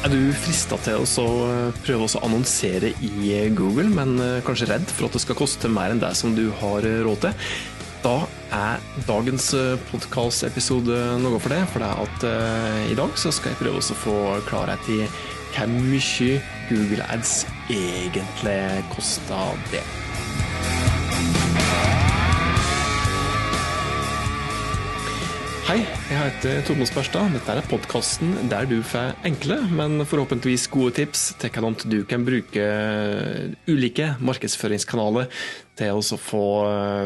Er du frista til å prøve å annonsere i Google, men kanskje redd for at det skal koste mer enn det som du har råd til? Da er dagens podkast-episode noe for det. For det er at i dag så skal jeg prøve å få klarhet i hvor mye Google Ads egentlig koster det. Hei, jeg heter Tormod Sperstad. Dette er podkasten der du får enkle, men forhåpentligvis gode tips til hvordan du kan bruke ulike markedsføringskanaler til å få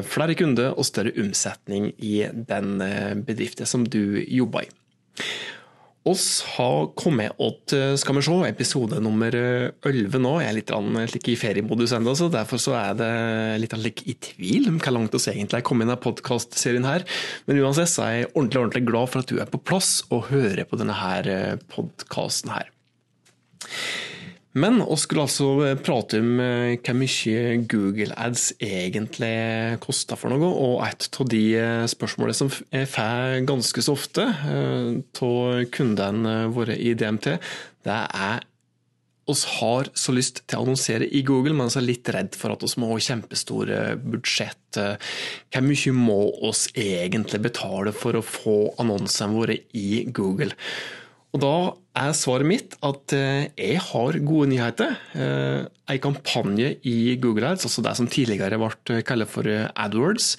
flere kunder og større omsetning i den bedriften som du jobber i oss har kommet til skal vi se, episode nummer 11 nå. Jeg er litt slik i feriemodus ennå, så derfor så er det litt like, i tvil om hvor langt oss egentlig er kommet i denne podkastserien her. Men uansett så er jeg ordentlig, ordentlig glad for at du er på plass og hører på denne her podkasten her. Men vi skulle altså eh, prate om hva hvor mye Google Ads egentlig koster for noe. Og et av de eh, spørsmålene som jeg får ganske så ofte av kundene våre i DMT, det er oss har så lyst til å annonsere i Google, men vi er litt redd for at vi må ha kjempestore budsjett. Hvor mye må oss egentlig betale for å få annonsene våre i Google? Og Da er svaret mitt at eh, jeg har gode nyheter. Eh, en kampanje i Google Ads, altså det som tidligere ble kalt for AdWords,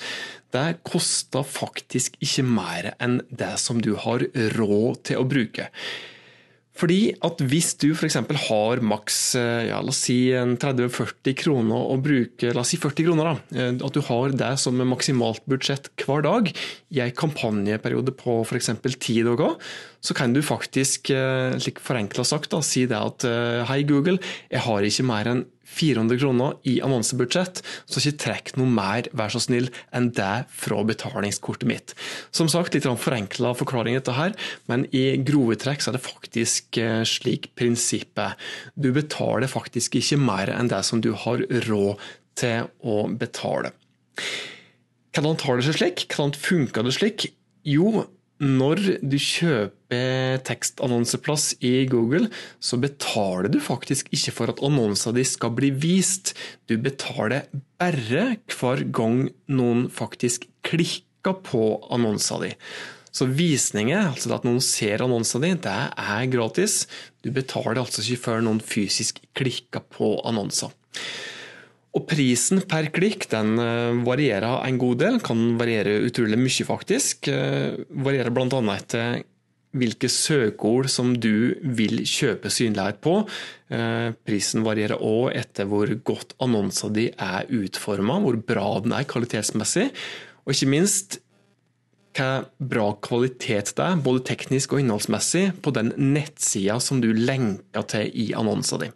det koster faktisk ikke mer enn det som du har råd til å bruke. Fordi at hvis du f.eks. har maks eh, ja, la oss si 30-40 kroner å bruke, la oss si 40 kroner, da, eh, at du har det som maksimalt budsjett hver dag i en kampanjeperiode på f.eks. ti dager, så kan du faktisk, eh, slik sagt, da, si det at hei, Google, jeg har ikke mer enn 400 kroner i annonsebudsjett, så ikke trekk noe mer, vær så snill, enn det fra betalingskortet mitt. Som sagt, litt forenkla forklaring dette her, men i grove trekk så er det faktisk eh, slik prinsippet. Du betaler faktisk ikke mer enn det som du har råd til å betale. Hvordan tar det seg slik? Hvordan funker det slik? Jo, når du kjøper tekstannonseplass i Google, så betaler du faktisk ikke for at annonsa di skal bli vist. Du betaler bare hver gang noen faktisk klikker på annonsa di. Så visninger, altså at noen ser annonsa di, det er gratis. Du betaler altså ikke før noen fysisk klikker på annonser. Og prisen per klikk den eh, varierer en god del, kan variere utrolig mye faktisk. Eh, varierer bl.a. etter hvilke søkeord som du vil kjøpe synlighet på. Eh, prisen varierer òg etter hvor godt annonsa di er utforma, hvor bra den er kvalitetsmessig, og ikke minst hva bra kvalitet det er, både teknisk og innholdsmessig, på den nettsida som du lenker til i annonsa din.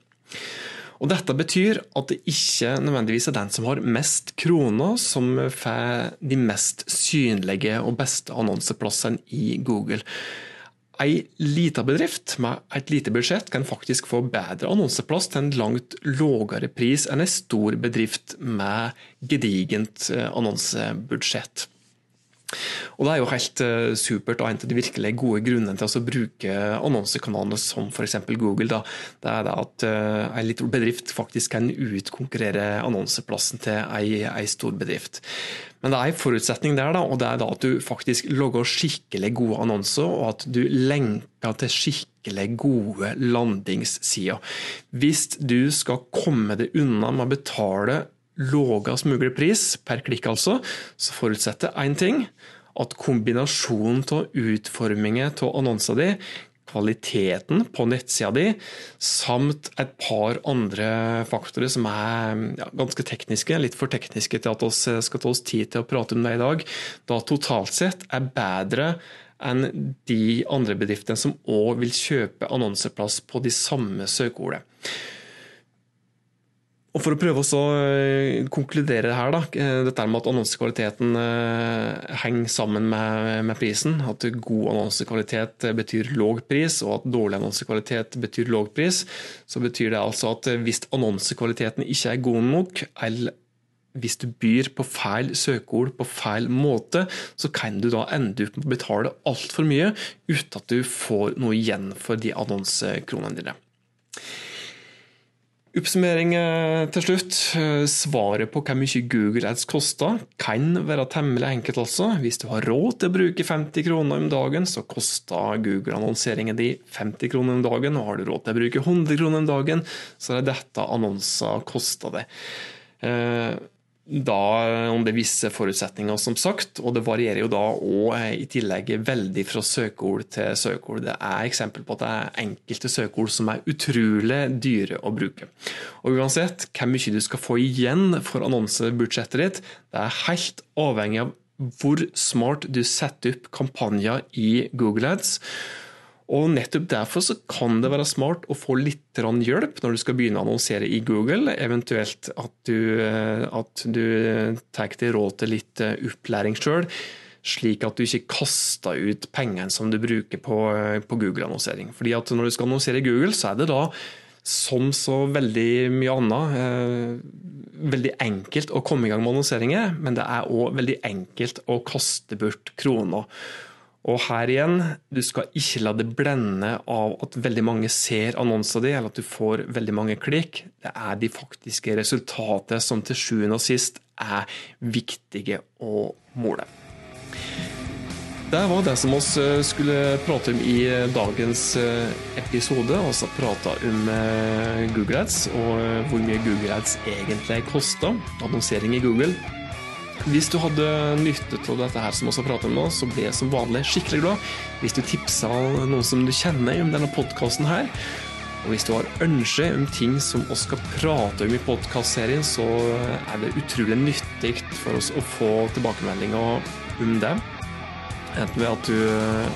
Og Dette betyr at det ikke nødvendigvis er den som har mest kroner, som får de mest synlige og beste annonseplassene i Google. Ei lita bedrift med et lite budsjett kan faktisk få bedre annonseplass til en langt lavere pris enn en stor bedrift med gedigent eh, annonsebudsjett. Og Det er jo helt uh, supert, en av de virkelig gode grunnene til å bruke annonsekanalene som f.eks. Google, da, det er det at uh, en liten bedrift faktisk kan utkonkurrere annonseplassen til en stor bedrift. Men det er en forutsetning der, da, og det er da at du faktisk logger skikkelig gode annonser, og at du lenker til skikkelig gode landingssider. Hvis du skal komme deg unna med å betale lavest mulig pris per klikk, altså, så forutsetter én ting at kombinasjonen av utformingen av annonsa di, kvaliteten på nettsida di, samt et par andre faktorer som er ja, ganske tekniske, litt for tekniske til at vi skal ta oss tid til å prate om det i dag, da totalt sett er bedre enn de andre bedriftene som òg vil kjøpe annonseplass på de samme søkeordene. Og For å prøve å eh, konkludere her, da, eh, dette med at annonsekvaliteten eh, henger sammen med, med, prisen. At god annonsekvalitet betyr låg pris, og at dårlig annonsekvalitet betyr låg pris. Så betyr det altså at hvis annonsekvaliteten ikke er god nok, eller hvis du byr på feil søkeord på feil måte, så kan du da ende opp med å betale altfor mye uten at du får noe igjen for de annonsekronene dine. Oppsummering til slutt. Svaret på hvor mye Google Ads koster kan være temmelig enkelt. altså. Hvis du har råd til å bruke 50 kroner om dagen, så koster Google-annonseringen din 50 kroner om dagen. Og har du råd til å bruke 100 kroner om dagen, så er dette annonser koster det. Da om det er visse forutsetninger, som sagt. Og det varierer jo da òg eh, i tillegg veldig fra søkeord til søkeord. Det er eksempel på at det er enkelte søkeord som er utrolig dyre å bruke. Og uansett hvor mye du skal få igjen for annonsebudsjettet ditt, det er helt avhengig av hvor smart du setter opp kampanjer i Google Ads. Og Nettopp derfor så kan det være smart å få litt hjelp når du skal begynne å annonsere i Google. Eventuelt at du, eh, at du tar deg råd til litt eh, opplæring sjøl, slik at du ikke kaster ut pengene som du bruker på, eh, på Google-annonsering. Fordi at Når du skal annonsere i Google, så er det da som så veldig mye annet veldig enkelt å komme i gang med annonseringer, men det er òg veldig enkelt å kaste bort kroner. Og her igjen, du skal ikke la det blende av at veldig mange ser annonsen din, eller at du får veldig mange klikk. Det er de faktiske resultatene som til sjuende og sist er viktige å måle. Det var det som vi eh, skulle prate om i eh, dagens eh, episode. altså prate om Google Ads og hvor mye Google Ads egentlig koster. Annonsering i Google. Hvis du hadde nyttet av dette her som vi har pratet om nå, så blir jeg som vanlig skikkelig glad hvis du tipsa noen som du kjenner om denne podkasten her. Og hvis du har ønske om ting som vi skal prate om i podkastserien, så er det utrolig nyttig for oss å få tilbakemeldinger om det. Enten ved at du,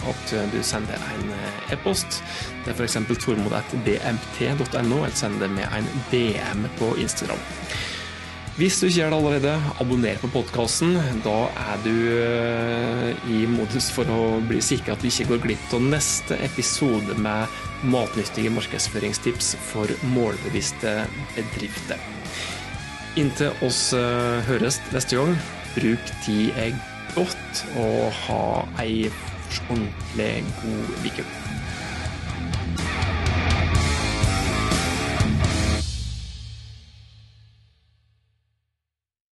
at du sender en e-post. Det er f.eks. tormod.bmt.no, eller sender med en DM på Instagram. Hvis du ikke gjør det allerede, abonner på podkasten. Da er du eh, i modus for å bli sikker at du ikke går glipp av neste episode med matnyttige markedsføringstips for målbevisste bedrifter. Inntil oss eh, høres neste gang, bruk tid godt og ha ei ordentlig god uke.